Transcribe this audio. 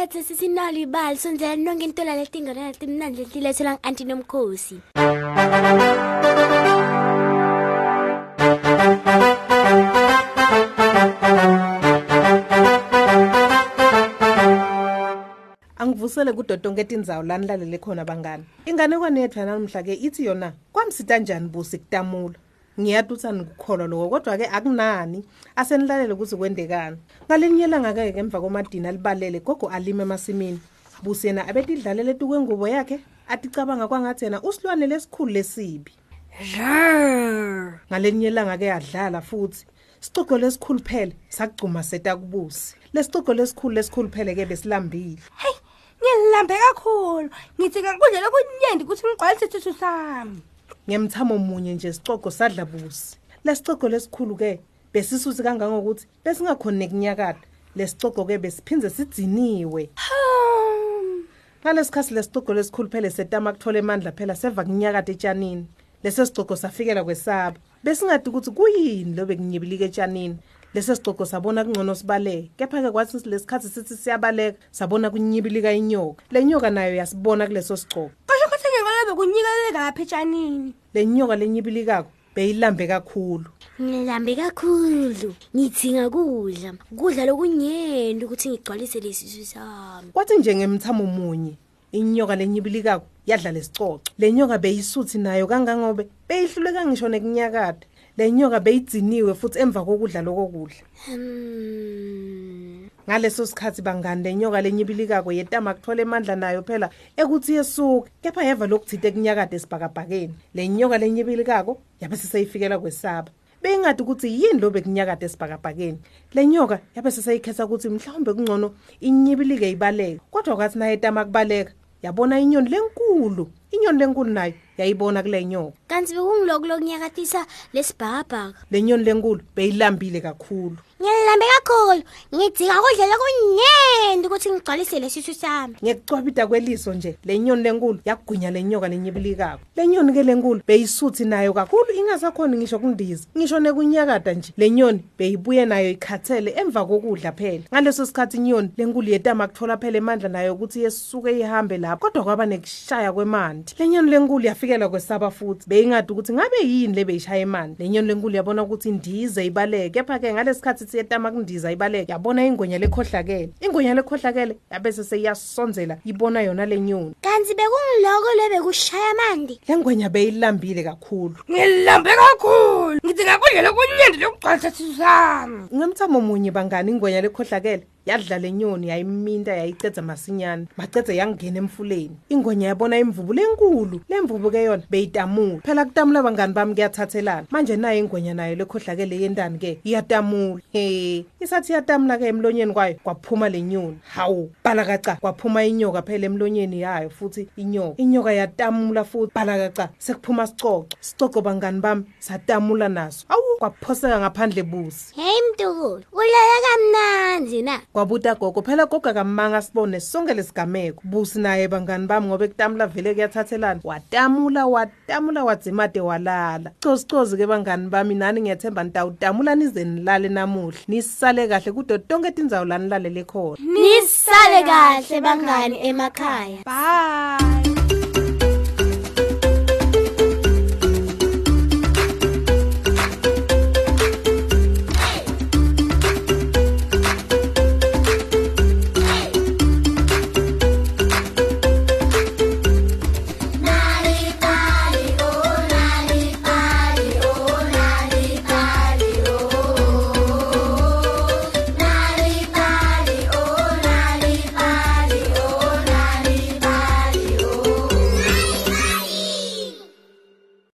namhlanje sisinalo ibali sonzela nonke intola letingane letimnandi letilethela ngu-anti nomkhosi. Angivusele kudotonke etindzawo lani lalele khona bangani. Inganekwane yethu yanamhla-ke ithi yona kwamsita njani busi kutamula? Ngiyatuthi nikukholwa loko kodwa-ke akunani. Asenilalele kuze kwendekani ngalinye elanga-ke emva komadini alibalele gogo alime emasimini. Busi yena abetidlalela etukwengubo yakhe aticabanga kwangathi yena usilwane lesikhulu lesibi. Ngalinye elanga-ke yadlala futhi. Sicogo lesikhulu phele sagcuma setakubusi. Lesicogo lesikhulu lesikhulu phele-ke besilambile. Heyi ngilambe kakhulu. Ngithi ngakudlela kunyenti ukuthi ngigcwalise isithu sami. Ngemthamo munye nje sicogo sadla busi. Lesicogo lesikhulu-ke besisuthi kangangokuthi besingakhoni nekunyakada lesicogo-ke besiphinze sidziniwe ngalesikhathi lesicogo lesikhulu phela setama kuthola emandla phela seva kunyakada etshanini. Leso sicogo safikela kwesaba. Besingadi ukuthi kuyini lo bekunyibilika etshanini? Leso sicogo sabona kungcono sibaleke kepha-ke kwathi lesikhathi sithi siyabaleka sabona kunyibilika inyoka. Le nyoka nayo yasibona kuleso sicogo ngingalobe kunyikeleleka lapha etshanini. Le nyoka lenyibilikako beyilambe kakhulu. Ngilambe kakhulu ngidzinga kudla. Kudla lokunyenti ukuthi ngigcwalise lesisu sami. Kwathi nje ngemthamo munye inyoka lenyibilikako yadla lesicoco le nyoka beyisuthi nayo kangangobe beyihluleka ngisho nekunyakada le nyoka beyidziniwe futhi emva kokudla lokokudla. Hmm. Ngaleso sikhathi bangani le nyoka lenyibilikako yetama kuthola emandla nayo phela ekuthi yesuke kepha yeva lokuthite ekunyakade esibhakabhakeni. Le nyoka lenyibilikako yabe siseyifikela kwesaba. Beyingadi ukuthi yini lo bekunyakade esibhakabhakeni? Le nyoka yabe seseyikhetha ukuthi mhlawumbe kungcono inyibilike ibaleka kodwa kwathi nayo etama kubaleka yabona inyoni lenkulu inyoni lenkulu nayo yayibona kule nyoka. Kanti bekungiloko lokunyakatisa lesibhakabhaka le nyoni lenkulu beyilambile kakhulu. Ngilambe kakhulu. Ngidzinga kudla lokunyenti ukuthi ngigcwalise lesisu sami. Ngekucwabita kweliso nje. Le nyoni lenkulu yagwinya le nyoka lenyibilikako le nyoni ke lenkulu beyisuthi nayo kakhulu ingasakhoni ngisho kundiza ngisho nekunyakada nje. Le nyoni beyibuye nayo ikhathele emva kokudla phela. Ngaleso sikhathi inyoni lenkulu yetama kuthola phela emandla nayo ukuthi yesuke ihambe lapho kodwa kwaba nekushaya kwemandi le nyoni lenkulu yafikela kwesaba futhi beyingadi ukuthi ngabe yini le beyishaya emandi le nyoni lenkulu yabona ukuthi indize ibaleke kepha-ke ngalesikhathi siyetama kundiza ibaleke yabona ingwenya lekhohlakele. Ingwenya lekhohlakele yabese seyiyasonzela ibona yona le nyoni. Kanti bekungiloko lebekushaya mandi le ngwenya beyilambile kakhulu. Ngilambe kakhulu! Ngithi ngakudlela kunyenti lokugcwalisa isithu sami ngemthamo munye bangani ingwenya lekhohlakele? Yadla le nyoni yayiminta yayicedza masinyane macedze yangena emfuleni. Ingwenya yabona imvubu lenkulu le mvubu ke yona beyitamula. Phela kutamula bangani bami kuyathathelana. Manje nayo ingwenya nayo lekhohlakele yendani ke iyatamula. He isathi iyatamula ke emlonyeni kwayo kwaphuma le nyoni. Hawu balakaca kwaphuma inyoka phela emlonyeni yayo futhi inyoka. Inyoka yatamula futhi balakaca sekuphuma sicoco. Sicoco bangani bami satamula naso. Awu kwaphoseka ngaphandle busi. Heyi mtukulu ulala kamnandi na? Kwabuta gogo phela gogo akamanga sibone sonke lesigameko busi naye bangani bami ngoba ekutamula vele kuyathathelana. Watamula watamula wadzimade walala. Cozi cozi ke bangani bami nani ngiyethemba nitawutamula nize nilale namuhla. Nisale kahle kudo tonke tindzawo lanilalele khona. Nisale kahle bangani emakhaya. Bye.